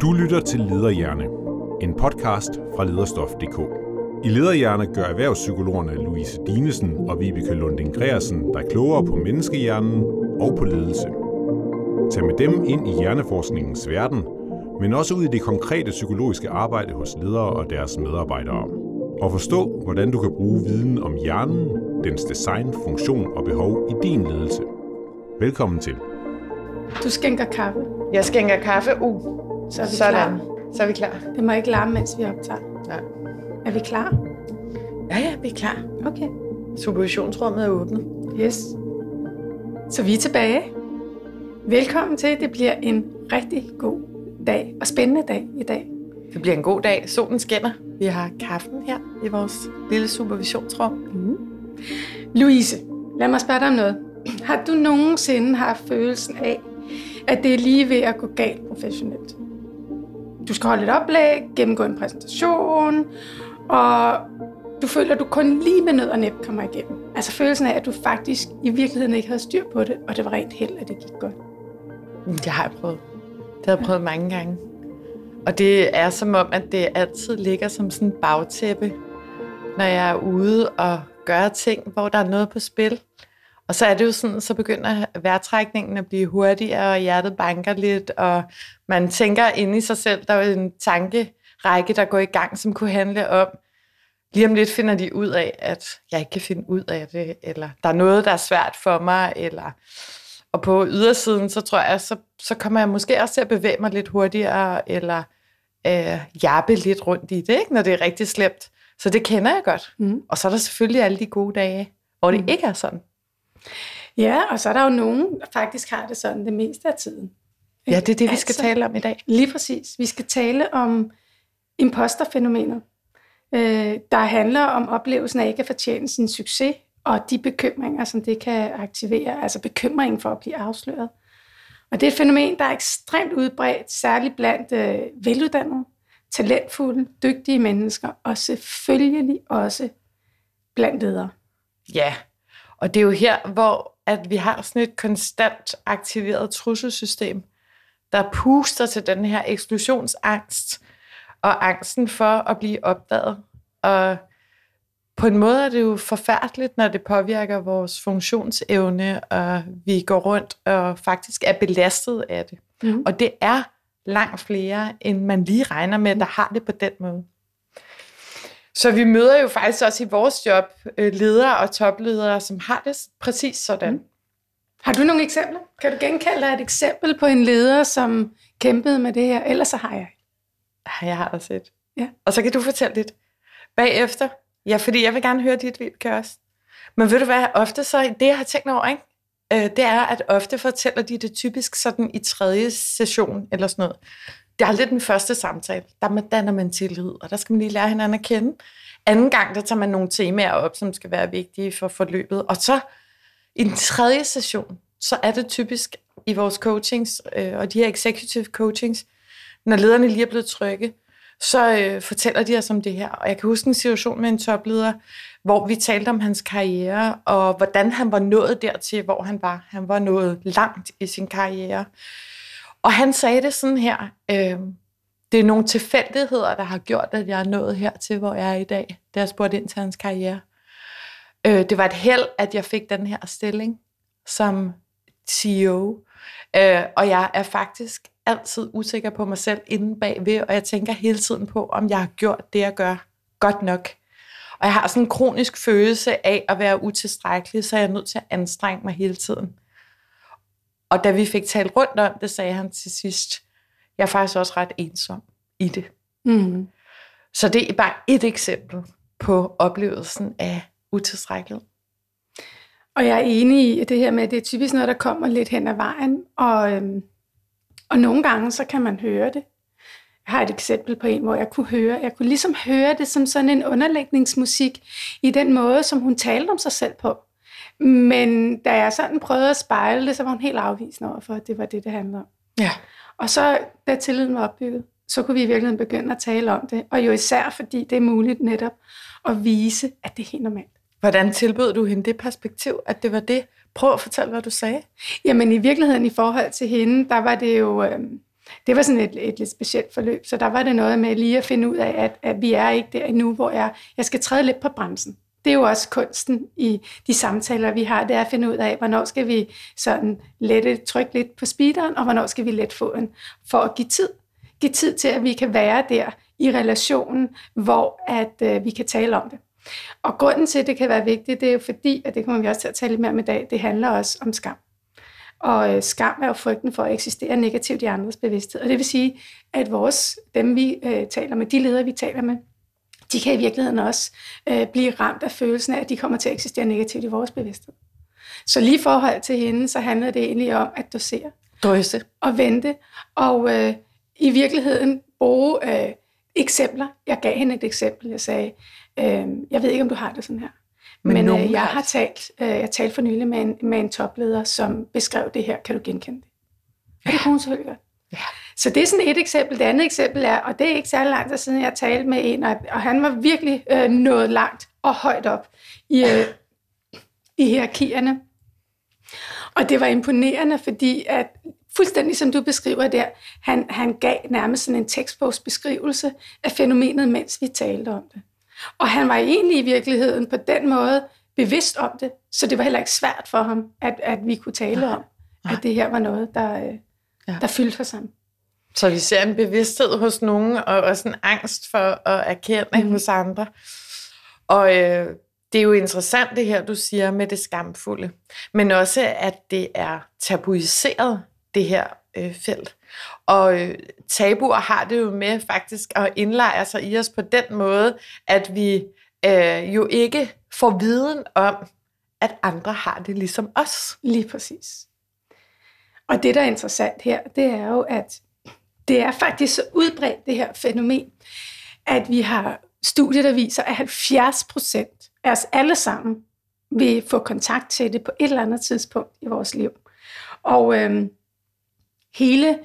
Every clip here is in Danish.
Du lytter til Lederhjerne, en podcast fra lederstof.dk. I Lederhjerne gør erhvervspsykologerne Louise Dinesen og Vibeke Lunding Greersen dig klogere på menneskehjernen og på ledelse. Tag med dem ind i hjerneforskningens verden, men også ud i det konkrete psykologiske arbejde hos ledere og deres medarbejdere. Og forstå, hvordan du kan bruge viden om hjernen, dens design, funktion og behov i din ledelse. Velkommen til. Du skænker kaffe. Jeg skænker kaffe. Uh, Så er vi sådan. klar. Så er vi klar. Det må ikke larme, mens vi optager. Ja. Er vi klar? Ja, ja, vi er klar. Okay. Supervisionsrummet er åbnet. Yes. Så vi er tilbage. Velkommen til. Det bliver en rigtig god dag og spændende dag i dag. Det bliver en god dag. Solen skinner. Vi har kaffen her i vores lille supervisionsrum. Mm. Louise, lad mig spørge dig om noget. Har du nogensinde haft følelsen af, at det er lige ved at gå galt professionelt? Du skal holde et oplæg, gennemgå en præsentation, og du føler, at du kun lige med nød og næb kommer igennem. Altså følelsen af, at du faktisk i virkeligheden ikke havde styr på det, og det var rent held, at det gik godt. Mm, det har jeg prøvet. Det har jeg prøvet mange gange. Og det er som om, at det altid ligger som sådan en bagtæppe, når jeg er ude og gør ting, hvor der er noget på spil. Og så er det jo sådan, så begynder vejrtrækningen at blive hurtigere, og hjertet banker lidt, og man tænker inde i sig selv, der er en tankerække, der går i gang, som kunne handle om, lige om lidt finder de ud af, at jeg ikke kan finde ud af det, eller der er noget, der er svært for mig, eller... Og på ydersiden, så tror jeg, så, så kommer jeg måske også til at bevæge mig lidt hurtigere, eller øh, jappe lidt rundt i det, ikke? når det er rigtig slemt. Så det kender jeg godt. Mm. Og så er der selvfølgelig alle de gode dage, hvor det Mm. ikke er sådan. Ja, og så er der jo nogen, der faktisk har det sådan det meste af tiden. Ja, det er det, vi skal Altså, tale om i dag. Lige præcis. Vi skal tale om imposterfænomenet, øh, der handler om oplevelsen af ikke at fortjene sin succes, og de bekymringer, som det kan aktivere, altså bekymringen for at blive afsløret. Og det er et fænomen, der er ekstremt udbredt, særligt blandt øh, veluddannede, talentfulde, dygtige mennesker, og selvfølgelig også blandt ledere. Ja, og det er jo her, hvor at vi har sådan et konstant aktiveret trusselsystem, der puster til den her eksklusionsangst og angsten for at blive opdaget. Og på en måde er det jo forfærdeligt, når det påvirker vores funktionsevne, og vi går rundt og faktisk er belastet af det. Mm. Og det er langt flere, end man lige regner med, der har det på den måde. Så vi møder jo faktisk også i vores job øh, ledere og topledere, som har det præcis sådan. Mm. Har du nogle eksempler? Kan du genkalde dig et eksempel på en leder, som kæmpede med det her? Ellers så har jeg. Ja, Jeg har da set. Ja. Og så kan du fortælle lidt bagefter. Ja, fordi jeg vil gerne høre dit Vibeke også. Men ved du hvad, ofte så, det jeg har tænkt over, ikke? Øh, det er, at ofte fortæller de det typisk sådan i tredje session eller sådan noget. Det er lidt den første samtale. Der danner man tillid, og der skal man lige lære hinanden at kende. Anden gang, der tager man nogle temaer op, som skal være vigtige for forløbet. Og så i den tredje session, så er det typisk i vores coachings, øh, og de her executive coachings, når lederne lige er blevet trygge, så øh, fortæller de os om det her. Og jeg kan huske en situation med en topleder, hvor vi talte om hans karriere, og hvordan han var nået dertil, hvor han var. Han var nået langt i sin karriere. Og han sagde det sådan her, øh, det er nogle tilfældigheder, der har gjort, at jeg er nået hertil, hvor jeg er i dag, da jeg spurgte ind til hans karriere. Øh, det var et held, at jeg fik den her stilling som CEO. Øh, og jeg er faktisk altid usikker på mig selv inden bagved, og jeg tænker hele tiden på, om jeg har gjort det, jeg gør godt nok. Og jeg har sådan en kronisk følelse af at være utilstrækkelig, så jeg er nødt til at anstrenge mig hele tiden. Og da vi fik talt rundt om det, sagde han til sidst, jeg er faktisk også ret ensom i det. Mm. Så det er bare et eksempel på oplevelsen af utilstrækkelighed. Og jeg er enig i det her med, at det er typisk noget, der kommer lidt hen ad vejen. Og, øhm, og nogle gange, så kan man høre det. Jeg har et eksempel på en, hvor jeg kunne høre, jeg kunne ligesom høre det som sådan en underlægningsmusik i den måde, som hun talte om sig selv på. Men da jeg sådan prøvede at spejle det, så var hun helt afvisende over for, at det var det, det handlede om. Ja. Og så, da tilliden var opbygget, så kunne vi i virkeligheden begynde at tale om det. Og jo især, fordi det er muligt netop at vise, at det er helt normalt. Hvordan tilbød du hende det perspektiv, at det var det, Prøv at fortælle, hvad du sagde. Jamen i virkeligheden i forhold til hende, der var det jo... Øh, det var sådan et, et lidt specielt forløb, så der var det noget med lige at finde ud af, at, at vi er ikke der endnu, hvor jeg, jeg skal træde lidt på bremsen. Det er jo også kunsten i de samtaler, vi har, det er at finde ud af, hvornår skal vi sådan lette, trykke lidt på speederen, og hvornår skal vi let få en, for at give tid. Give tid til, at vi kan være der i relationen, hvor at øh, vi kan tale om det. Og grunden til, at det kan være vigtigt, det er jo fordi, at det kommer vi også til at tale lidt mere om i dag, det handler også om skam. Og øh, skam er jo frygten for at eksistere negativt i andres bevidsthed. Og det vil sige, at vores, dem vi øh, taler med, de ledere vi taler med, de kan i virkeligheden også øh, blive ramt af følelsen af, at de kommer til at eksistere negativt i vores bevidsthed. Så lige i forhold til hende, så handlede det egentlig om at dosere. Drøse. Og vente. Og øh, i virkeligheden bruge øh, eksempler. Jeg gav hende et eksempel. Jeg sagde, øh, jeg ved ikke, om du har det sådan her. Men, Men øh, jeg har talt, øh, jeg talt for nylig med en, med en topleder, som beskrev det her. Kan du genkende det? Ja. Det kunne hun selvfølgelig godt. Ja. Så det er sådan et eksempel. Det andet eksempel er, og det er ikke særlig lang tid siden, jeg talte med en, og, og han var virkelig øh, nået langt og højt op i, øh, i hierarkierne. Og det var imponerende, fordi at fuldstændig som du beskriver der, han, han gav nærmest sådan en tekstbogsbeskrivelse af fænomenet, mens vi talte om det. Og han var egentlig i virkeligheden på den måde bevidst om det, så det var heller ikke svært for ham, at, at vi kunne tale om, at det her var noget, der, øh, ja. der fyldte for sammen. Så vi ser en bevidsthed hos nogen, og også en angst for at erkende mm. hos andre. Og øh, det er jo interessant det her, du siger med det skamfulde, men også, at det er tabuiseret, det her øh, felt. Og øh, tabuer har det jo med faktisk at indlejre sig i os på den måde, at vi øh, jo ikke får viden om, at andre har det ligesom os. Lige præcis. Og det, der er interessant her, det er jo, at det er faktisk så udbredt, det her fænomen, at vi har studier, der viser, at 70 procent af os alle sammen vil få kontakt til det på et eller andet tidspunkt i vores liv. Og øhm, hele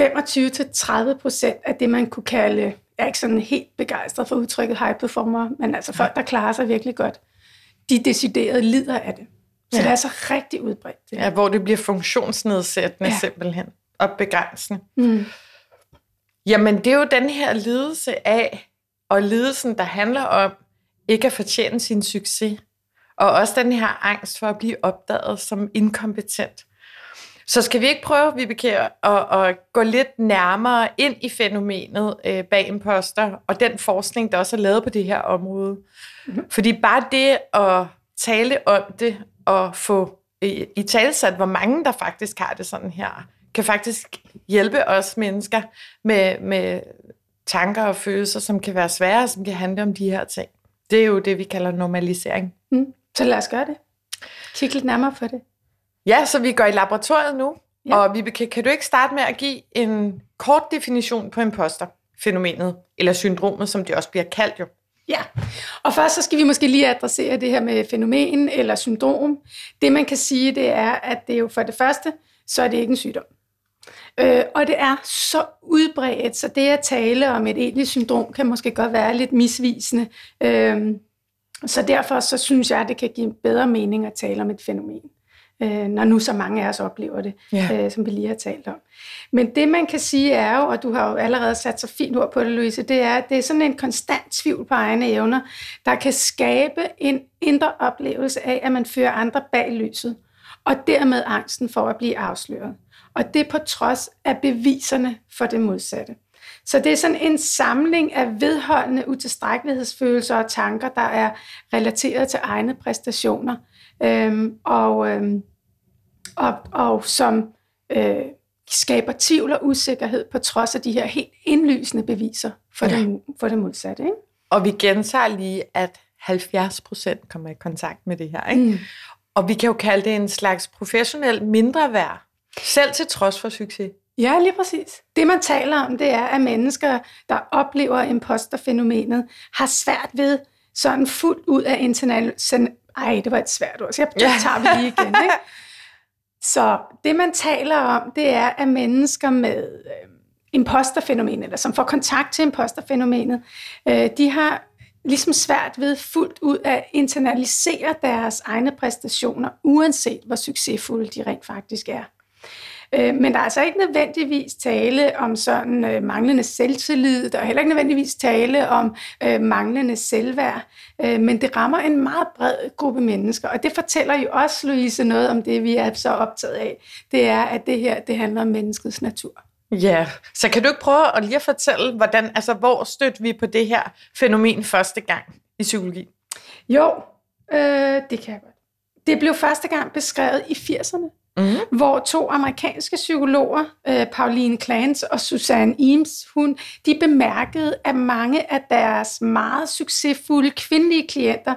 25-30 procent af det, man kunne kalde, jeg er ikke sådan helt begejstret for udtrykket high performer, men altså folk, der klarer sig virkelig godt, de decideret lider af det. Så ja. det er altså rigtig udbredt. Det. Ja, hvor det bliver funktionsnedsættende ja. simpelthen, og begrænsende. Mm. Jamen, det er jo den her lidelse af, og lidelsen, der handler om ikke at fortjene sin succes, og også den her angst for at blive opdaget som inkompetent. Så skal vi ikke prøve, Vibeke, at, at gå lidt nærmere ind i fænomenet øh, bag imposter, og den forskning, der også er lavet på det her område? Mm-hmm. Fordi bare det at tale om det, og få i, i talsat, hvor mange der faktisk har det sådan her, kan faktisk hjælpe os mennesker med, med tanker og følelser, som kan være svære, som kan handle om de her ting. Det er jo det, vi kalder normalisering. Mm. Så lad os gøre det. Kig lidt nærmere på det. Ja, så vi går i laboratoriet nu, ja. og vi kan, kan du ikke starte med at give en kort definition på imposter-fænomenet, eller syndromet, som det også bliver kaldt jo? Ja, og først så skal vi måske lige adressere det her med fænomen eller syndrom. Det man kan sige, det er, at det er jo for det første, så er det ikke en sygdom. Øh, og det er så udbredt, så det at tale om et egentligt syndrom kan måske godt være lidt misvisende. Øh, så derfor så synes jeg, at det kan give bedre mening at tale om et fænomen øh, når nu så mange af os oplever det, ja. øh, som vi lige har talt om. Men det man kan sige er jo, og du har jo allerede sat så fint ord på det, Louise, det er, at det er sådan en konstant tvivl på egne evner, der kan skabe en indre oplevelse af, at man fører andre bag lyset, og dermed angsten for at blive afsløret. Og det på trods af beviserne for det modsatte. Så det er sådan en samling af vedholdende utilstrækkelighedsfølelser og tanker, der er relateret til egne præstationer. Øhm, og, øhm, og, og som øh, skaber tvivl og usikkerhed på trods af de her helt indlysende beviser for, ja. det, for det modsatte. Ikke? Og vi gentager lige, at 70 procent kommer i kontakt med det her. Ikke? Mm. Og vi kan jo kalde det en slags professionel mindre værd, selv til trods for succes. Ja, lige præcis. Det, man taler om, det er, at mennesker, der oplever imposterfænomenet, har svært ved sådan fuldt ud af international... Ej, det var et svært ord, så jeg ja. tager vi lige igen. Ikke? Så det, man taler om, det er, at mennesker med øh, imposterfænomenet, eller som får kontakt til imposterfænomenet, øh, de har ligesom svært ved fuldt ud at internalisere deres egne præstationer, uanset hvor succesfulde de rent faktisk er. Øh, men der er altså ikke nødvendigvis tale om sådan øh, manglende selvtillid, der er heller ikke nødvendigvis tale om øh, manglende selvværd, øh, men det rammer en meget bred gruppe mennesker, og det fortæller jo også, Louise, noget om det, vi er så optaget af. Det er, at det her, det handler om menneskets natur. Ja, så kan du ikke prøve at lige at fortælle, hvordan, altså, hvor stødte vi på det her fænomen første gang i psykologi? Jo, øh, det kan jeg godt. Det blev første gang beskrevet i 80'erne mm. hvor to amerikanske psykologer, øh, Pauline Clance og Susanne Eames, hun, de bemærkede, at mange af deres meget succesfulde kvindelige klienter,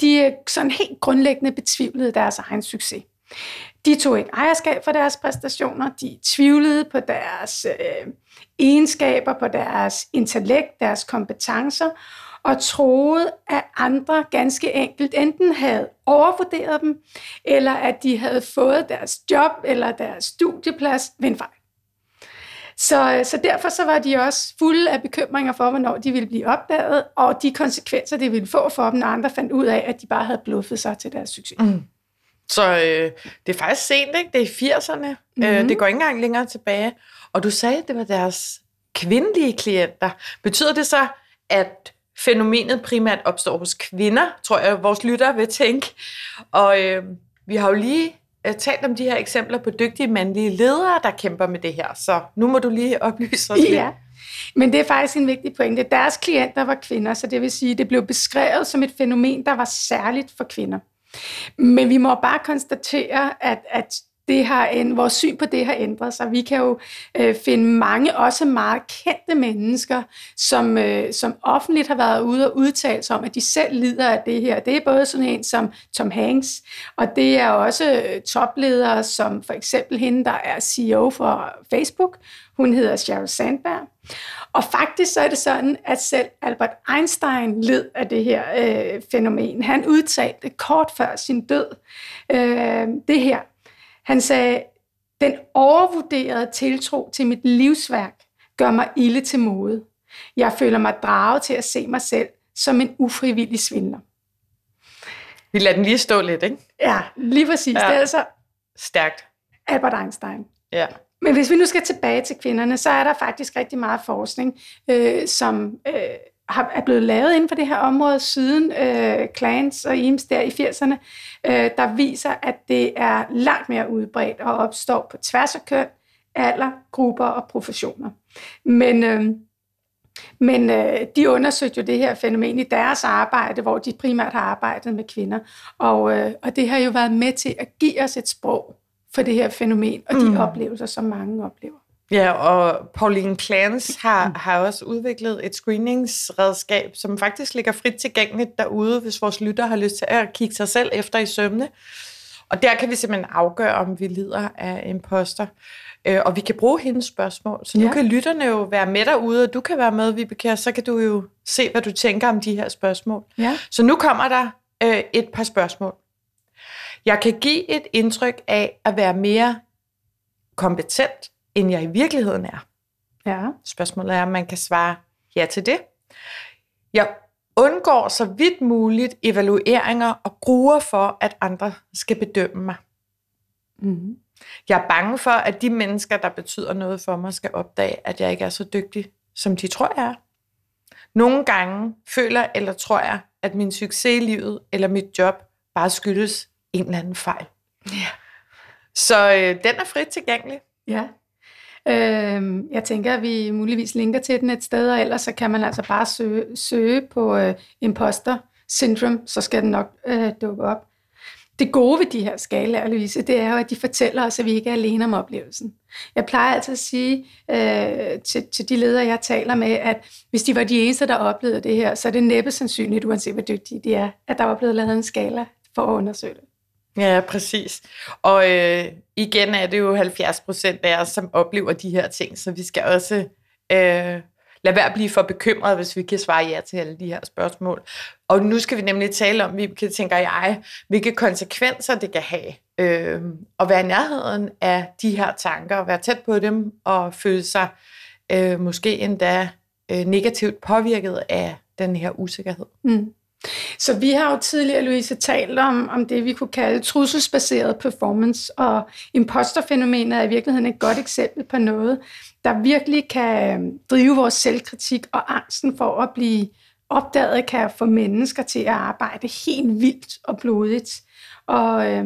de øh, sådan helt grundlæggende betvivlede deres egen succes. De tog ikke ejerskab for deres præstationer, de tvivlede på deres øh, egenskaber, på deres intellekt, deres kompetencer, og troede, at andre ganske enkelt enten havde overvurderet dem, eller at de havde fået deres job eller deres studieplads ved en fejl. Så, så derfor så var de også fulde af bekymringer for, hvornår de ville blive opdaget, og de konsekvenser, det ville få for dem, når andre fandt ud af, at de bare havde bluffet sig til deres succes. Mm. Så øh, det er faktisk sent, ikke? Det er i 80'erne. Mm-hmm. Øh, det går ikke engang længere tilbage. Og du sagde, at det var deres kvindelige klienter. Betyder det så, at fænomenet primært opstår hos kvinder, tror jeg, vores lyttere vil tænke. Og øh, vi har jo lige øh, talt om de her eksempler på dygtige mandlige ledere, der kæmper med det her. Så nu må du lige oplyse os lidt. Ja. Men det er faktisk en vigtig pointe. Deres klienter var kvinder, så det vil sige, at det blev beskrevet som et fænomen, der var særligt for kvinder. Men vi må bare konstatere, at, at det har en, vores syn på det har ændret sig. Vi kan jo øh, finde mange, også meget kendte mennesker, som, øh, som offentligt har været ude og udtale sig om, at de selv lider af det her. Det er både sådan en som Tom Hanks, og det er også øh, topledere som for eksempel hende, der er CEO for Facebook. Hun hedder Sheryl Sandberg. Og faktisk så er det sådan, at selv Albert Einstein led af det her øh, fænomen. Han udtalte kort før sin død øh, det her. Han sagde, den overvurderede tiltro til mit livsværk gør mig ille til mode. Jeg føler mig draget til at se mig selv som en ufrivillig svindler. Vi lader den lige stå lidt, ikke? Ja, lige præcis. Ja. Det er altså Stærkt. Albert Einstein. Ja. Men hvis vi nu skal tilbage til kvinderne, så er der faktisk rigtig meget forskning, øh, som øh, har, er blevet lavet inden for det her område siden øh, Clans og Eames der i 80'erne, øh, der viser, at det er langt mere udbredt og opstår på tværs af køn, alder, grupper og professioner. Men, øh, men øh, de undersøgte jo det her fænomen i deres arbejde, hvor de primært har arbejdet med kvinder. Og, øh, og det har jo været med til at give os et sprog for det her fænomen og de mm. oplevelser, som mange oplever. Ja, og Pauline Clance har, mm. har også udviklet et screeningsredskab, som faktisk ligger frit tilgængeligt derude, hvis vores lytter har lyst til at kigge sig selv efter i sømne. Og der kan vi simpelthen afgøre, om vi lider af imposter. Øh, og vi kan bruge hendes spørgsmål. Så nu ja. kan lytterne jo være med derude, og du kan være med, Vibeke, så kan du jo se, hvad du tænker om de her spørgsmål. Ja. Så nu kommer der øh, et par spørgsmål. Jeg kan give et indtryk af at være mere kompetent end jeg i virkeligheden er. Ja. Spørgsmålet er, om man kan svare ja til det. Jeg undgår så vidt muligt evalueringer og gruer for, at andre skal bedømme mig. Mm. Jeg er bange for, at de mennesker, der betyder noget for mig, skal opdage, at jeg ikke er så dygtig, som de tror, jeg er. Nogle gange føler eller tror jeg, at min succes i livet eller mit job bare skyldes en eller anden fejl. Ja. Så øh, den er frit tilgængelig. Ja. Øh, jeg tænker, at vi muligvis linker til den et sted, og ellers så kan man altså bare søge, søge på øh, imposter syndrome, så skal den nok øh, dukke op. Det gode ved de her skalaer, Louise, det er jo, at de fortæller os, at vi ikke er alene om oplevelsen. Jeg plejer altid at sige øh, til, til de ledere, jeg taler med, at hvis de var de eneste, der oplevede det her, så er det næppe sandsynligt, uanset hvor dygtige de er, at der var blevet lavet en skala for at undersøge det. Ja, præcis. Og øh, igen er det jo 70 procent af os, som oplever de her ting, så vi skal også øh, lade være at blive for bekymret, hvis vi kan svare ja til alle de her spørgsmål. Og nu skal vi nemlig tale om, vi kan tænker jeg, hvilke konsekvenser det kan have øh, at være i nærheden af de her tanker, og være tæt på dem, og føle sig øh, måske endda øh, negativt påvirket af den her usikkerhed. Mm. Så vi har jo tidligere, Louise, talt om, om det, vi kunne kalde trusselsbaseret performance, og imposterfænomenet er i virkeligheden et godt eksempel på noget, der virkelig kan øhm, drive vores selvkritik og angsten for at blive opdaget, kan få mennesker til at arbejde helt vildt og blodigt. Og, øh,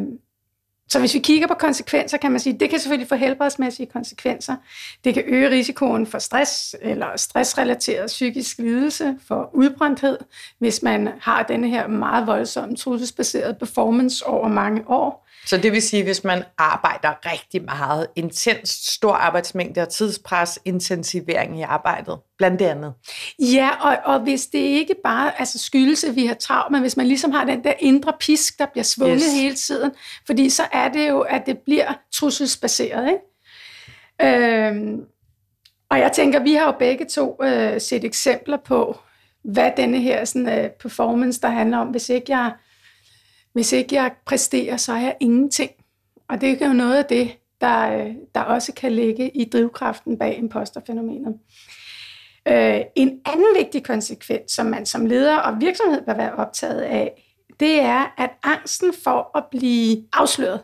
så hvis vi kigger på konsekvenser, kan man sige, det kan selvfølgelig få helbredsmæssige konsekvenser. Det kan øge risikoen for stress eller stressrelateret psykisk lidelse, for udbrændthed, hvis man har denne her meget voldsomme trusselsbaserede performance over mange år. Så det vil sige, hvis man arbejder rigtig meget, intens, stor arbejdsmængde og tidspres, intensivering i arbejdet, blandt andet. Ja, og, og hvis det ikke bare altså skyldes, at vi har travlt, men hvis man ligesom har den der indre pisk, der bliver svunget yes. hele tiden, fordi så er det jo, at det bliver trusselsbaseret. Ikke? Øhm, og jeg tænker, vi har jo begge to øh, set eksempler på, hvad denne her sådan, øh, performance, der handler om, hvis ikke jeg hvis ikke jeg præsterer, så er jeg ingenting. Og det er jo noget af det, der, øh, der også kan ligge i drivkraften bag imposterfænomenet. Øh, en anden vigtig konsekvens, som man som leder og virksomhed bør være optaget af, det er, at angsten for at blive afsløret,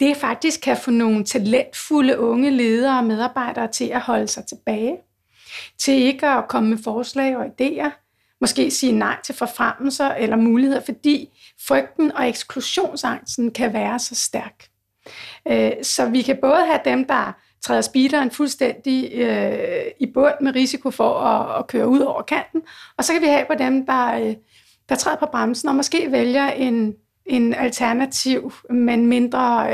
det faktisk kan få nogle talentfulde unge ledere og medarbejdere til at holde sig tilbage, til ikke at komme med forslag og idéer, måske sige nej til forfremmelser eller muligheder, fordi frygten og eksklusionsangsten kan være så stærk. Øh, så vi kan både have dem, der træder speederen fuldstændig øh, i bund med risiko for at, at køre ud over kanten, og så kan vi have på dem, der, øh, der træder på bremsen og måske vælger en, en alternativ, men mindre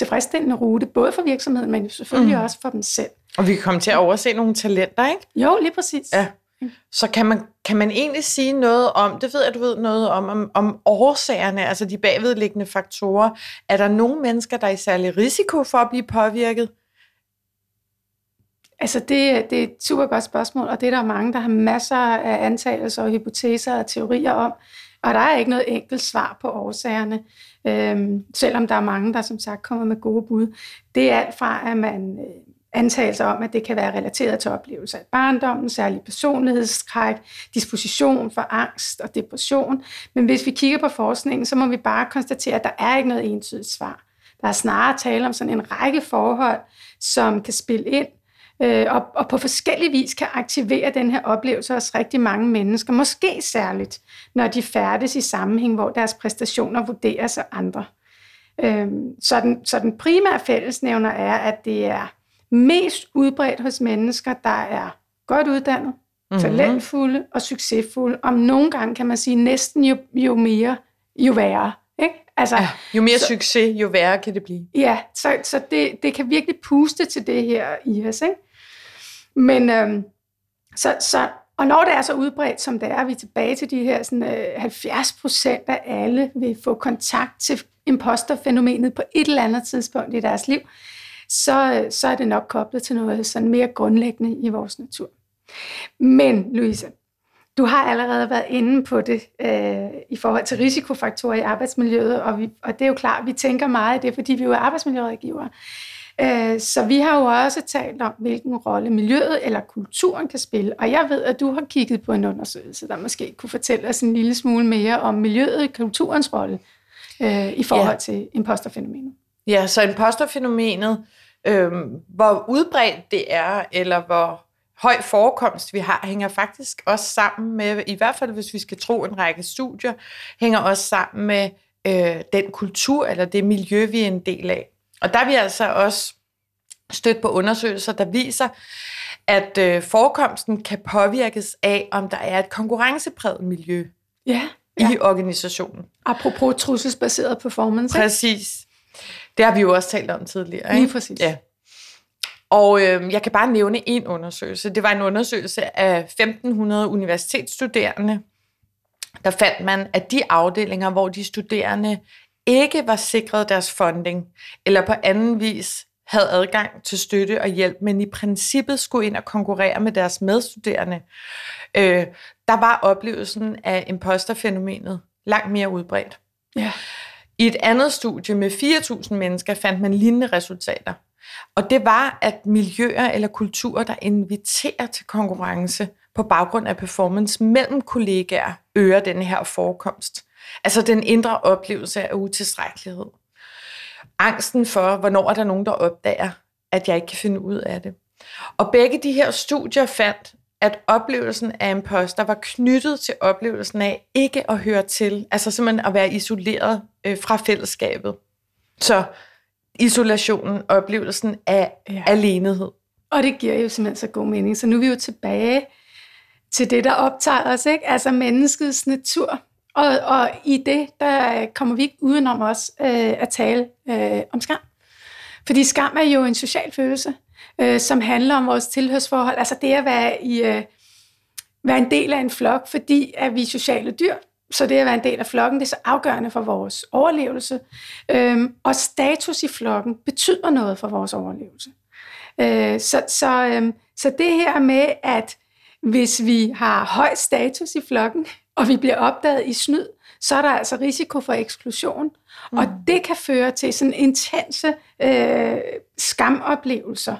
tilfredsstillende rute, både for virksomheden, men selvfølgelig mm. også for dem selv. Og vi kan komme til at overse nogle talenter, ikke? Jo, lige præcis. Ja. Så kan man, kan man egentlig sige noget om, det ved jeg, du ved noget om, om, om årsagerne, altså de bagvedliggende faktorer. Er der nogle mennesker, der er i særlig risiko for at blive påvirket? Altså det, det er et super godt spørgsmål, og det er der mange, der har masser af antagelser og hypoteser og teorier om. Og der er ikke noget enkelt svar på årsagerne, øhm, selvom der er mange, der som sagt kommer med gode bud. Det er alt fra, at man øh, antagelser om, at det kan være relateret til oplevelser af barndommen, særlig personlighedskræk, disposition for angst og depression. Men hvis vi kigger på forskningen, så må vi bare konstatere, at der er ikke noget entydigt svar. Der er snarere tale om sådan en række forhold, som kan spille ind, øh, og, og på forskellig vis kan aktivere den her oplevelse hos rigtig mange mennesker, måske særligt, når de færdes i sammenhæng, hvor deres præstationer vurderes af andre. Øh, så, den, så den primære fællesnævner er, at det er mest udbredt hos mennesker, der er godt uddannet, mm-hmm. talentfulde og succesfulde. Om nogle gange kan man sige, næsten jo, jo mere, jo værre. Ikke? Altså, ja, jo mere så, succes, jo værre kan det blive. Ja, så, så det, det kan virkelig puste til det her i os. Ikke? Men øhm, så, så, og når det er så udbredt, som det er, vi er tilbage til de her sådan, øh, 70 procent af alle vil få kontakt til imposterfænomenet på et eller andet tidspunkt i deres liv, så, så er det nok koblet til noget sådan mere grundlæggende i vores natur. Men, Louise, du har allerede været inde på det øh, i forhold til risikofaktorer i arbejdsmiljøet, og, vi, og det er jo klart, vi tænker meget af det, fordi vi jo er arbejdsmiljørådgivere. Øh, så vi har jo også talt om, hvilken rolle miljøet eller kulturen kan spille. Og jeg ved, at du har kigget på en undersøgelse, der måske kunne fortælle os en lille smule mere om miljøet og kulturens rolle øh, i forhold ja. til imposterfænomenet. Ja, så imposterfænomenet øh, hvor udbredt det er, eller hvor høj forekomst vi har, hænger faktisk også sammen med, i hvert fald hvis vi skal tro en række studier, hænger også sammen med øh, den kultur eller det miljø, vi er en del af. Og der er vi altså også stødt på undersøgelser, der viser, at øh, forekomsten kan påvirkes af, om der er et konkurrencepræget miljø ja, ja. i organisationen. Apropos trusselsbaseret performance. Præcis. Det har vi jo også talt om tidligere. Ikke? Lige præcis. Ja. Og øh, jeg kan bare nævne en undersøgelse. Det var en undersøgelse af 1500 universitetsstuderende. Der fandt man, at de afdelinger, hvor de studerende ikke var sikret deres funding, eller på anden vis havde adgang til støtte og hjælp, men i princippet skulle ind og konkurrere med deres medstuderende, øh, der var oplevelsen af imposterfænomenet langt mere udbredt. Ja. I et andet studie med 4.000 mennesker fandt man lignende resultater. Og det var, at miljøer eller kulturer, der inviterer til konkurrence, på baggrund af performance mellem kollegaer øger den her forekomst. Altså den indre oplevelse af utilstrækkelighed. Angsten for, hvornår er der nogen, der opdager, at jeg ikke kan finde ud af det. Og begge de her studier fandt, at oplevelsen af imposter var knyttet til oplevelsen af ikke at høre til, altså simpelthen at være isoleret øh, fra fællesskabet. Så isolationen, oplevelsen af ja. alenehed. Og det giver jo simpelthen så god mening. Så nu er vi jo tilbage til det, der optager os, ikke? altså menneskets natur. Og, og i det, der kommer vi ikke udenom os øh, at tale øh, om skam. Fordi skam er jo en social følelse, øh, som handler om vores tilhørsforhold. Altså det at være, i, øh, være en del af en flok, fordi at vi er sociale dyr. Så det at være en del af flokken, det er så afgørende for vores overlevelse. Øhm, og status i flokken betyder noget for vores overlevelse. Øh, så, så, øhm, så det her med, at hvis vi har høj status i flokken, og vi bliver opdaget i snyd, så er der altså risiko for eksklusion. Mm. Og det kan føre til sådan intense øh, skamoplevelser.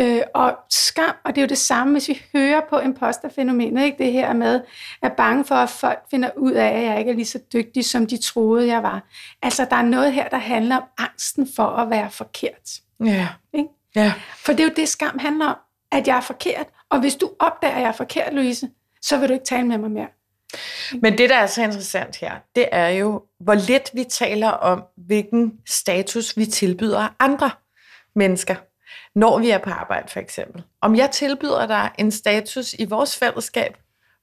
Øh, og skam, og det er jo det samme, hvis vi hører på imposterfænomenet, ikke? det her med, at bange for, at folk finder ud af, at jeg ikke er lige så dygtig, som de troede, jeg var. Altså, der er noget her, der handler om angsten for at være forkert. Ja. Ikke? ja. For det er jo det, skam handler om, at jeg er forkert. Og hvis du opdager, at jeg er forkert, Louise, så vil du ikke tale med mig mere. Men det, der er så interessant her, det er jo, hvor lidt vi taler om, hvilken status vi tilbyder andre mennesker, når vi er på arbejde for eksempel. Om jeg tilbyder dig en status i vores fællesskab,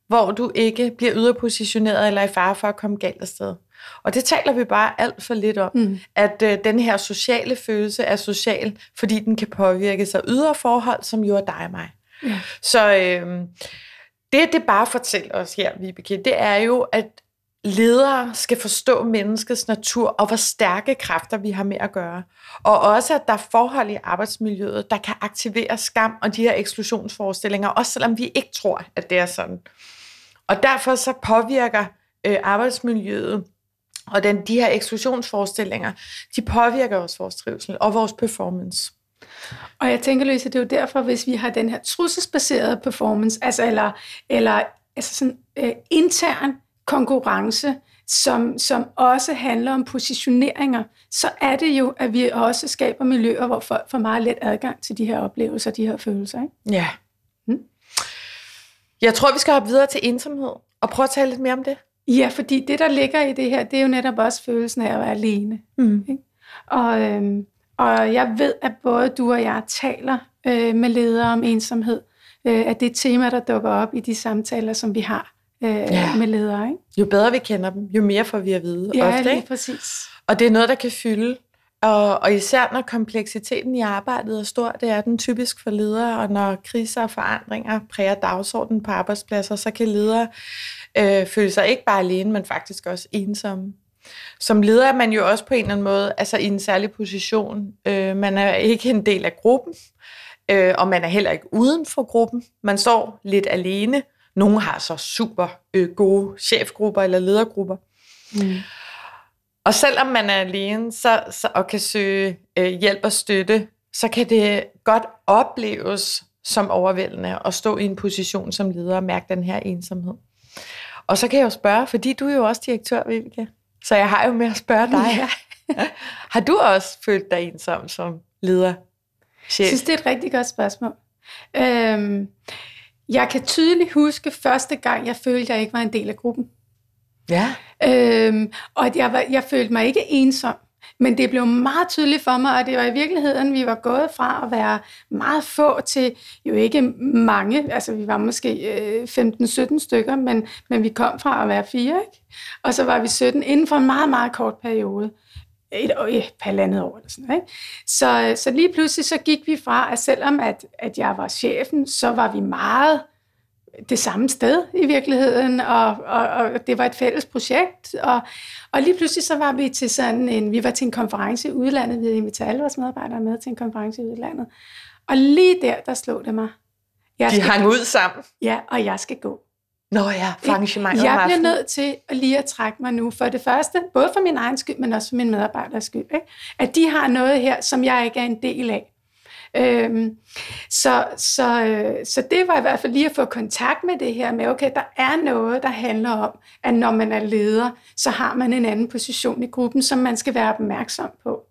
hvor du ikke bliver yderpositioneret eller i fare for at komme galt afsted. Og det taler vi bare alt for lidt om, mm. at øh, den her sociale følelse er social, fordi den kan påvirke sig ydre forhold, som jo er dig og mig. Ja. Så øh, det, det bare fortæller os her, Vibeke, det er jo, at ledere skal forstå menneskets natur og hvor stærke kræfter vi har med at gøre. Og også, at der er forhold i arbejdsmiljøet, der kan aktivere skam og de her eksklusionsforestillinger, også selvom vi ikke tror, at det er sådan. Og derfor så påvirker øh, arbejdsmiljøet og den, de her eksklusionsforestillinger, de påvirker også vores trivsel og vores performance. Og jeg tænker, Louise, det er jo derfor, hvis vi har den her trusselsbaserede performance, altså eller, eller altså sådan, øh, intern konkurrence, som, som også handler om positioneringer, så er det jo, at vi også skaber miljøer, hvor folk får meget let adgang til de her oplevelser, de her følelser. Ikke? Ja. Hmm? Jeg tror, vi skal hoppe videre til ensomhed og prøve at tale lidt mere om det. Ja, fordi det, der ligger i det her, det er jo netop også følelsen af at være alene. Mm. Ikke? Og, øhm, og jeg ved, at både du og jeg taler øh, med ledere om ensomhed, øh, at det er et tema, der dukker op i de samtaler, som vi har øh, ja. med ledere. Ikke? Jo bedre vi kender dem, jo mere får vi at vide. Ja, ofte, ikke? præcis. Og det er noget, der kan fylde. Og, og især når kompleksiteten i arbejdet er stor, det er den typisk for ledere, og når kriser og forandringer præger dagsordenen på arbejdspladser, så kan ledere øh, føle sig ikke bare alene, men faktisk også ensomme. Som leder er man jo også på en eller anden måde altså i en særlig position. Øh, man er ikke en del af gruppen, øh, og man er heller ikke uden for gruppen. Man står lidt alene. Nogle har så super øh, gode chefgrupper eller ledergrupper. Mm. Og selvom man er alene så, så, og kan søge øh, hjælp og støtte, så kan det godt opleves som overvældende at stå i en position som leder og mærke den her ensomhed. Og så kan jeg jo spørge, fordi du er jo også direktør, Vibeke, så jeg har jo med at spørge dig. Ja. har du også følt dig ensom som leder? Chef? Jeg synes, det er et rigtig godt spørgsmål. Øhm, jeg kan tydeligt huske første gang, jeg følte, at jeg ikke var en del af gruppen. Ja. Øhm, og at jeg, var, jeg følte mig ikke ensom. Men det blev meget tydeligt for mig, at det var i virkeligheden, vi var gået fra at være meget få til jo ikke mange, altså vi var måske øh, 15-17 stykker, men, men vi kom fra at være fire, ikke? Og så var vi 17 inden for en meget, meget kort periode. Et, et par andet år eller sådan ikke? Så, så lige pludselig så gik vi fra, at selvom at, at jeg var chefen, så var vi meget det samme sted i virkeligheden, og, og, og det var et fælles projekt, og, og lige pludselig så var vi til sådan en, vi var til en konference i udlandet, vi havde inviteret alle vores medarbejdere med til en konference i udlandet, og lige der, der slog det mig. Jeg De hang ud sammen? Ja, og jeg skal gå. Nå ja, arrangement Jeg bliver nødt til at lige at trække mig nu. For det første, både for min egen skyld, men også for mine medarbejderes skyld. Ikke? At de har noget her, som jeg ikke er en del af. Øhm, så, så, øh, så det var i hvert fald lige at få kontakt med det her med, okay, der er noget, der handler om, at når man er leder, så har man en anden position i gruppen, som man skal være opmærksom på.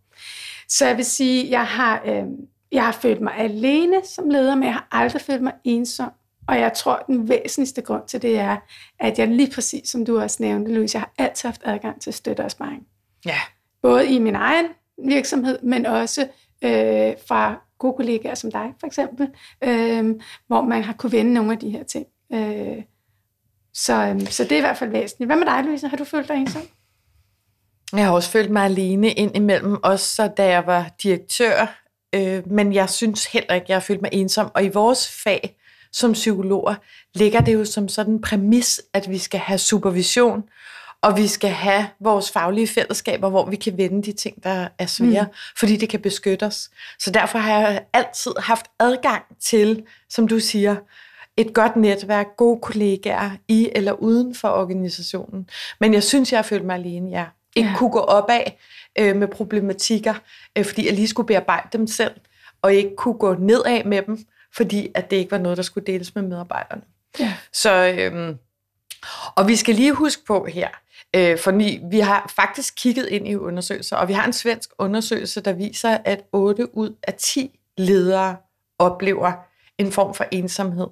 Så jeg vil sige, jeg har, øh, jeg har følt mig alene som leder, men jeg har aldrig følt mig ensom. Og jeg tror, den væsentligste grund til det er, at jeg lige præcis, som du også nævnte, Louise, jeg har altid haft adgang til støtte og sparring. Ja. Både i min egen virksomhed, men også øh, fra gode kollegaer som dig, for eksempel, øh, hvor man har kunne vende nogle af de her ting. Øh, så, øh, så det er i hvert fald væsentligt. Hvad med dig, Louise? Har du følt dig ensom? Jeg har også følt mig alene ind imellem, også da jeg var direktør. Øh, men jeg synes heller ikke, jeg har følt mig ensom. Og i vores fag som psykologer ligger det jo som sådan en præmis, at vi skal have supervision, og vi skal have vores faglige fællesskaber, hvor vi kan vende de ting, der er svære, mm. fordi det kan beskytte os. Så derfor har jeg altid haft adgang til, som du siger, et godt netværk, gode kollegaer i eller uden for organisationen. Men jeg synes, jeg har følt mig alene, ja. Ikke ja. kunne gå op af øh, med problematikker, øh, fordi jeg lige skulle bearbejde dem selv, og ikke kunne gå nedad med dem, fordi at det ikke var noget, der skulle deles med medarbejderne. Ja. Så, øh, og vi skal lige huske på her, øh, for vi har faktisk kigget ind i undersøgelser, og vi har en svensk undersøgelse, der viser, at 8 ud af 10 ledere oplever en form for ensomhed.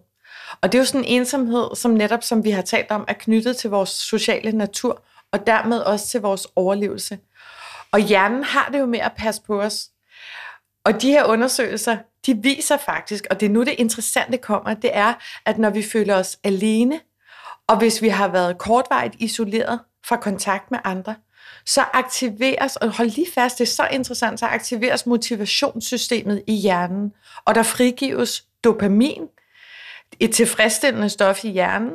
Og det er jo sådan en ensomhed, som netop, som vi har talt om, er knyttet til vores sociale natur, og dermed også til vores overlevelse. Og hjernen har det jo med at passe på os. Og de her undersøgelser, de viser faktisk, og det er nu det interessante kommer, det er, at når vi føler os alene, og hvis vi har været kortvarigt isoleret fra kontakt med andre, så aktiveres, og hold lige fast, det er så interessant, så aktiveres motivationssystemet i hjernen, og der frigives dopamin, et tilfredsstillende stof i hjernen,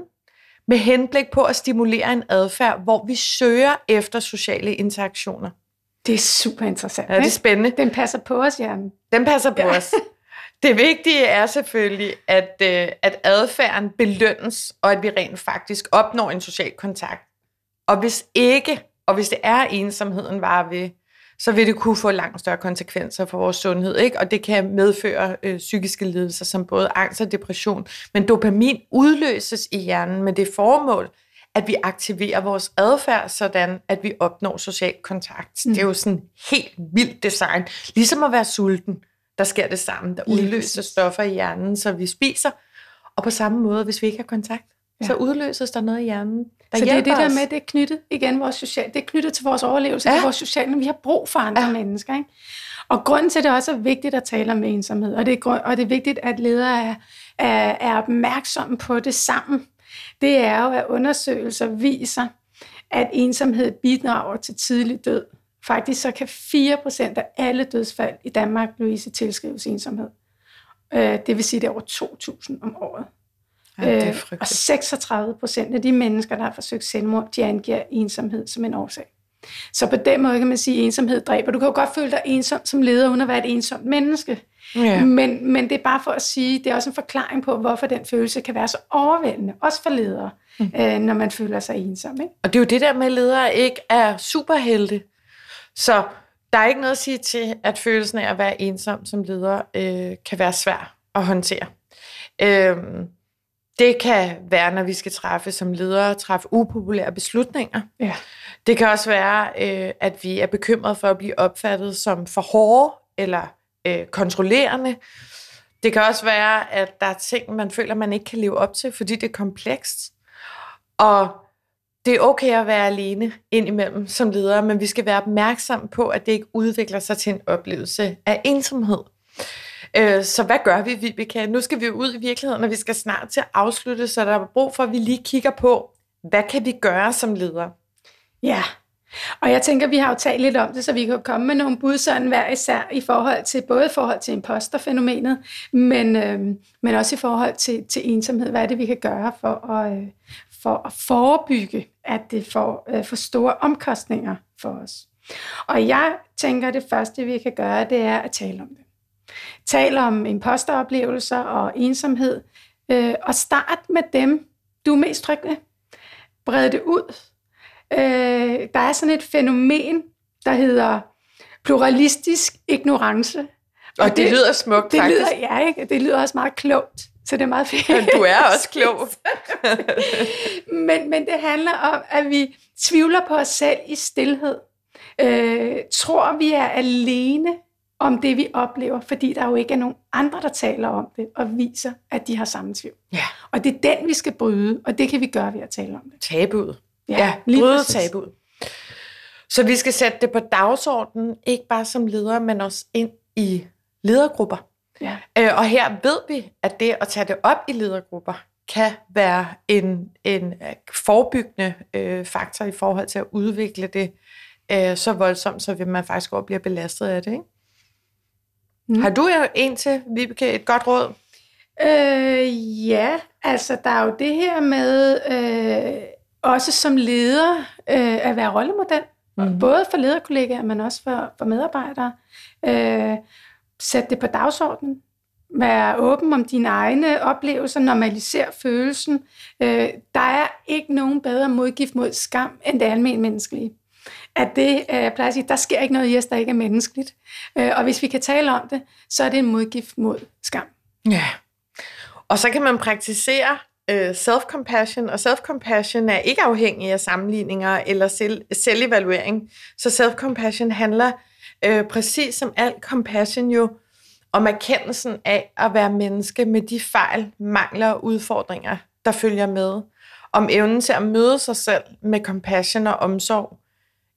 med henblik på at stimulere en adfærd, hvor vi søger efter sociale interaktioner. Det er super interessant. Ja, det er spændende. Den passer på os, hjernen. Den passer på ja. os. Det vigtige er selvfølgelig, at, øh, at adfærden belønnes, og at vi rent faktisk opnår en social kontakt. Og hvis ikke, og hvis det er ensomheden var ved, så vil det kunne få langt større konsekvenser for vores sundhed, ikke? og det kan medføre øh, psykiske lidelser som både angst og depression. Men dopamin udløses i hjernen med det formål, at vi aktiverer vores adfærd, sådan at vi opnår social kontakt. Mm. Det er jo sådan helt vildt design. Ligesom at være sulten, der sker det samme. Der udløser stoffer i hjernen, så vi spiser. Og på samme måde, hvis vi ikke har kontakt, ja. så udløses der noget i hjernen, der Så det er det der os. med, det er knyttet igen vores social, det er knyttet til vores overlevelse, ja. til vores sociale, vi har brug for andre ja. mennesker. Ikke? Og grunden til, at det også er vigtigt at tale om ensomhed, og det er, og det er vigtigt, at ledere er, er, er opmærksomme på det sammen, det er jo, at undersøgelser viser, at ensomhed bidrager til tidlig død. Faktisk så kan 4% af alle dødsfald i Danmark, Louise, tilskrives ensomhed. Øh, det vil sige, det er over 2.000 om året. Ja, det er øh, og 36 procent af de mennesker, der har forsøgt selvmord, de angiver ensomhed som en årsag. Så på den måde kan man sige, at ensomhed dræber. Du kan jo godt føle dig ensom som leder, uden at være et ensomt menneske. Ja. Men, men det er bare for at sige, det er også en forklaring på, hvorfor den følelse kan være så overvældende, også for ledere, mm. øh, når man føler sig ensom. Ikke? Og det er jo det der med, at ledere ikke er superhelte. Så der er ikke noget at sige til, at følelsen af at være ensom som leder øh, kan være svær at håndtere. Øh, det kan være, når vi skal træffe som ledere, træffe upopulære beslutninger. Ja. Det kan også være, øh, at vi er bekymrede for at blive opfattet som for hårde eller øh, kontrollerende. Det kan også være, at der er ting, man føler, man ikke kan leve op til, fordi det er komplekst. Og det er okay at være alene indimellem som leder, men vi skal være opmærksom på, at det ikke udvikler sig til en oplevelse af ensomhed. Øh, så hvad gør vi, Vibeke? Nu skal vi ud i virkeligheden, og vi skal snart til at afslutte, så der er brug for, at vi lige kigger på, hvad kan vi gøre som leder? Ja, og jeg tænker, vi har jo talt lidt om det, så vi kan komme med nogle bud sådan hver især i forhold til, både i forhold til imposterfænomenet, men, øh, men også i forhold til, til ensomhed. Hvad er det, vi kan gøre for at, øh, for at forebygge, at det får øh, for store omkostninger for os? Og jeg tænker, at det første, vi kan gøre, det er at tale om det. Tale om imposteroplevelser og ensomhed, øh, og start med dem, du er mest tryg ved. Bred det ud Øh, der er sådan et fænomen, der hedder pluralistisk ignorance. Og, og det, det lyder smukt, det faktisk. Lyder, ja, ikke? Det lyder også meget klogt, så det er meget fedt. Du er også klog. men, men det handler om, at vi tvivler på os selv i stillhed. Øh, tror, vi er alene om det, vi oplever, fordi der jo ikke er nogen andre, der taler om det og viser, at de har samme tvivl. Ja. Og det er den, vi skal bryde, og det kan vi gøre ved at tale om det. Tabuet. Ja, Ja, lige bryde tabuet. Så vi skal sætte det på dagsordenen, ikke bare som ledere, men også ind i ledergrupper. Ja. Øh, og her ved vi, at det at tage det op i ledergrupper kan være en, en øh, forebyggende øh, faktor i forhold til at udvikle det øh, så voldsomt, så vil man faktisk også bliver belastet af det. Ikke? Mm. Har du en til, Vibeke, et godt råd? Øh, ja, altså der er jo det her med øh, også som leder øh, at være rollemodel. Mm. Både for lederkollegaer, men også for, for medarbejdere. Øh, sæt det på dagsordenen. Vær åben om dine egne oplevelser. Normaliser følelsen. Øh, der er ikke nogen bedre modgift mod skam, end det almindelige menneskelige. At det, øh, jeg plejer at sige, der sker ikke noget i os, der ikke er menneskeligt. Øh, og hvis vi kan tale om det, så er det en modgift mod skam. Ja. Og så kan man praktisere øh, self-compassion, og self-compassion er ikke afhængig af sammenligninger eller selv, selvevaluering. Så self-compassion handler øh, præcis som al compassion jo om erkendelsen af at være menneske med de fejl, mangler og udfordringer, der følger med. Om evnen til at møde sig selv med compassion og omsorg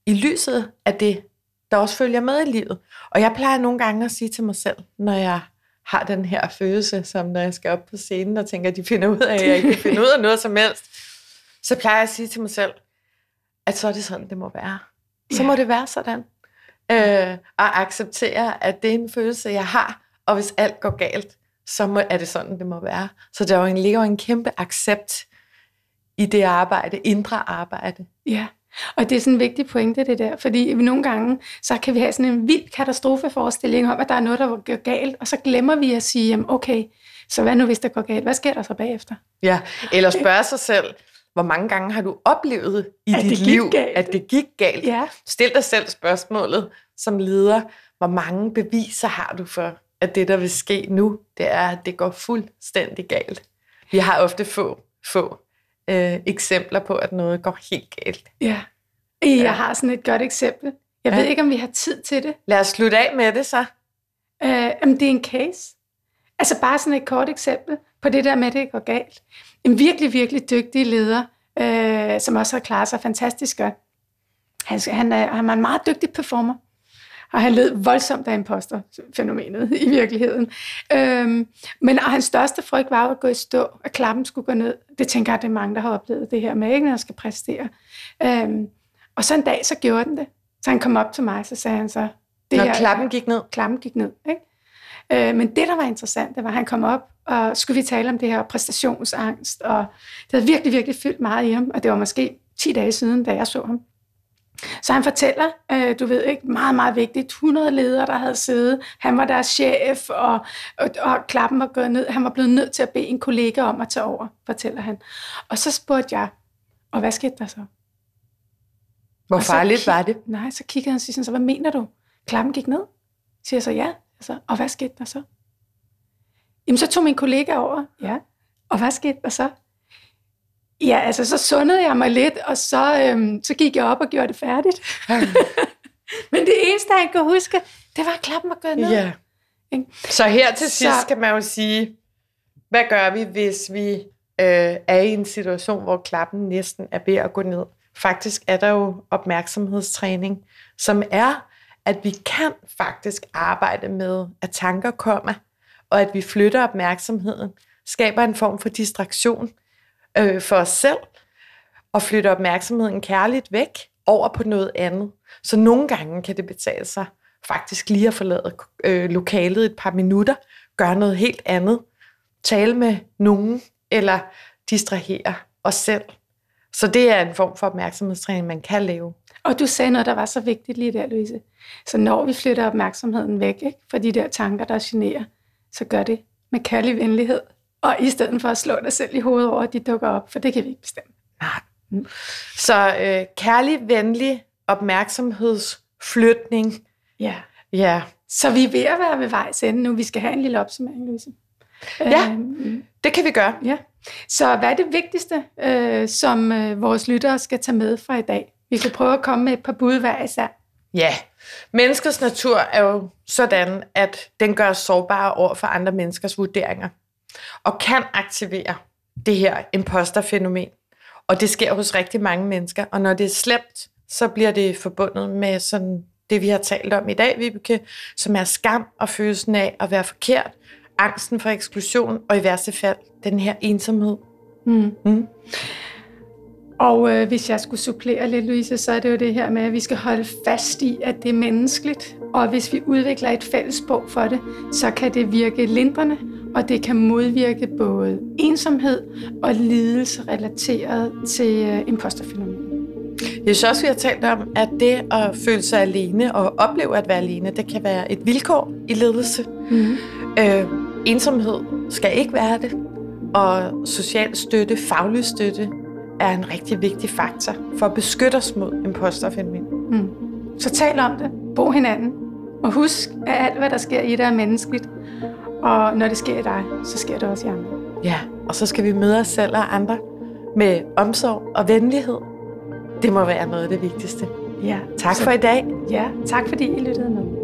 i lyset af det, der også følger med i livet. Og jeg plejer nogle gange at sige til mig selv, når jeg har den her følelse, som når jeg skal op på scenen og tænker, at de finder ud af, at jeg ikke kan finde ud af noget som helst, så plejer jeg at sige til mig selv, at så er det sådan, det må være. Så må det være sådan. Øh, og acceptere, at det er en følelse, jeg har, og hvis alt går galt, så må, er det sådan, det må være. Så der er jo en, ligger jo en kæmpe accept i det arbejde, indre arbejde. Ja, og det er sådan en vigtig pointe, det der, fordi nogle gange, så kan vi have sådan en vild katastrofeforestilling om, at der er noget, der går galt, og så glemmer vi at sige, jamen okay, så hvad nu, hvis det går galt? Hvad sker der så bagefter? Ja, eller spørge sig selv, hvor mange gange har du oplevet i At dit liv, galt? at det gik galt? Ja, Stil dig selv spørgsmålet som leder, hvor mange beviser har du for, at det, der vil ske nu, det er, at det går fuldstændig galt. Vi har ofte få, få øh, eksempler på, at noget går helt galt. ja. Jeg har sådan et godt eksempel. Jeg Ja. ved ikke, om vi har tid til det. Lad os slutte af med det så. Øh, jamen, det er en case. Altså bare sådan et kort eksempel på det der med, at det går galt. En virkelig, virkelig dygtig leder, øh, som også har klaret sig fantastisk godt. Han, han, er, han er en meget dygtig performer, og han led voldsomt af imposterfænomenet i virkeligheden. Øhm, men og hans største frygt var jo at gå i stå, at klappen skulle gå ned. Det tænker jeg, at det er mange, der har oplevet det her med, ikke, når jeg skal præstere. Øhm, og så en dag, så gjorde den det. Så han kom op til mig, så sagde han så, det Når her, klappen gik ned. klappen gik ned. Ikke? Øh, men det, der var interessant, det var, at han kom op, og skulle vi tale om det her præstationsangst, og det havde virkelig, virkelig fyldt meget i ham, og det var måske 10 dage siden, da jeg så ham. Så han fortæller, øh, du ved ikke, meget, meget vigtigt, 100 ledere, der havde siddet. Han var deres chef, og, og, og klappen var gået ned. Han var blevet nødt til at bede en kollega om at tage over, fortæller han. Og så spurgte jeg, og hvad skete der så? Hvor så farligt var det? Nej, så kigger han og siger så hvad mener du? Klappen gik ned? Siger jeg så ja. Altså, og hvad skete der så? Jamen, så tog min kollega over. Ja. Og hvad skete der så? Ja, altså, så sundede jeg mig lidt, og så, øhm, så gik jeg op og gjorde det færdigt. Men det eneste, han kunne huske, det var, at klappen var gået ned. Ja. Ikke? Så her til sidst Så- kan man jo sige, hvad gør vi, hvis vi øh, er i en situation, hvor klappen næsten er ved at gå ned? Faktisk er der jo opmærksomhedstræning, som er, at vi kan faktisk arbejde med, at tanker kommer, og at vi flytter opmærksomheden, skaber en form for distraktion øh, for os selv, og flytter opmærksomheden kærligt væk over på noget andet. Så nogle gange kan det betale sig faktisk lige at forlade øh, lokalet et par minutter, gøre noget helt andet, tale med nogen, eller distrahere os selv. Så det er en form for opmærksomhedstræning, man kan lave. Og du sagde noget, der var så vigtigt lige der, Louise. Så når vi flytter opmærksomheden væk ikke, fra de der tanker, der generer, så gør det med kærlig venlighed. Og i stedet for at slå dig selv i hovedet over, at de dukker op, for det kan vi ikke bestemme. Nej. Så øh, kærlig, venlig opmærksomhedsflytning Ja. Ja. Så vi er ved at være ved vejs ende nu. Vi skal have en lille opsummering, Louise. Ja. Øhm, Det kan vi gøre. ja. Så hvad er det vigtigste, øh, som øh, vores lyttere skal tage med fra i dag? Vi kan prøve at komme med et par bud hver især. Ja, menneskets natur er jo sådan, at den gør os sårbare over for andre menneskers vurderinger, og kan aktivere det her imposterfænomen. Og det sker hos rigtig mange mennesker, og når det er slemt, så bliver det forbundet med sådan det, vi har talt om i dag, Vibeke, som er skam og følelsen af at være forkert, angsten for eksklusion, og i værste fald den her ensomhed. Mm. Mm. Og øh, hvis jeg skulle supplere lidt, Louise, så er det jo det her med, at vi skal holde fast i, at det er menneskeligt. Og hvis vi udvikler et fælles sprog for det, så kan det virke lindrende, og det kan modvirke både ensomhed og lidelse relateret til øh, imposterfænomenet. Jeg synes også, vi har talt om, at det at føle sig alene og opleve at være alene, det kan være et vilkår i ledelse. Mm. Øh, ensomhed skal ikke være det, og social støtte, faglig støtte, er en rigtig vigtig faktor for at beskytte os mod imposterfænomen. Mm. Så tal om det. Brug hinanden. Og husk, at alt, hvad der sker i dig, er menneskeligt. Og når det sker i dig, så sker det også i andre. Ja, og så skal vi møde os selv og andre med omsorg og venlighed. Det må være noget af det vigtigste. Ja. Tak så, for i dag. Ja, tak fordi I lyttede med.